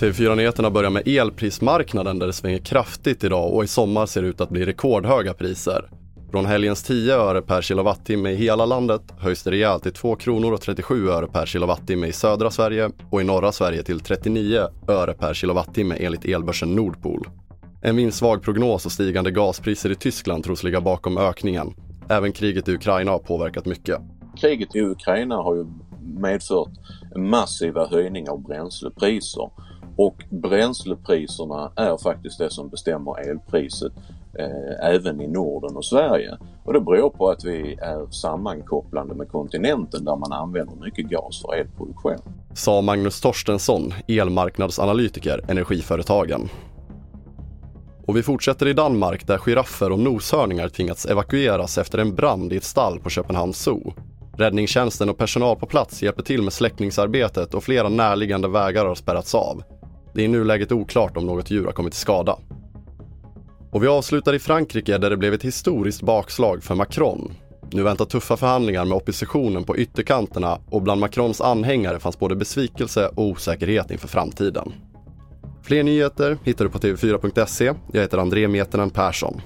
TV4-nyheterna börjar med elprismarknaden där det svänger kraftigt idag och i sommar ser det ut att bli rekordhöga priser. Från helgens 10 öre per kilowattimme i hela landet höjs det rejält till 2 kronor och 37 öre per kilowattimme i södra Sverige och i norra Sverige till 39 öre per kilowattimme enligt elbörsen Nordpool. En vindsvag prognos och stigande gaspriser i Tyskland tros ligga bakom ökningen. Även kriget i Ukraina har påverkat mycket. Kriget i Ukraina har ju medfört massiva höjningar av bränslepriser och bränslepriserna är faktiskt det som bestämmer elpriset eh, även i Norden och Sverige. Och det beror på att vi är sammankopplande med kontinenten där man använder mycket gas för elproduktion. Sa Magnus Torstensson, elmarknadsanalytiker, Energiföretagen. Och vi fortsätter i Danmark där giraffer och noshörningar tvingats evakueras efter en brand i ett stall på Köpenhamns zoo. Räddningstjänsten och personal på plats hjälper till med släckningsarbetet och flera närliggande vägar har spärrats av. Det är i nuläget oklart om något djur har kommit till skada. Och vi avslutar i Frankrike där det blev ett historiskt bakslag för Macron. Nu väntar tuffa förhandlingar med oppositionen på ytterkanterna och bland Macrons anhängare fanns både besvikelse och osäkerhet inför framtiden. Fler nyheter hittar du på tv4.se. Jag heter André Metenen Persson.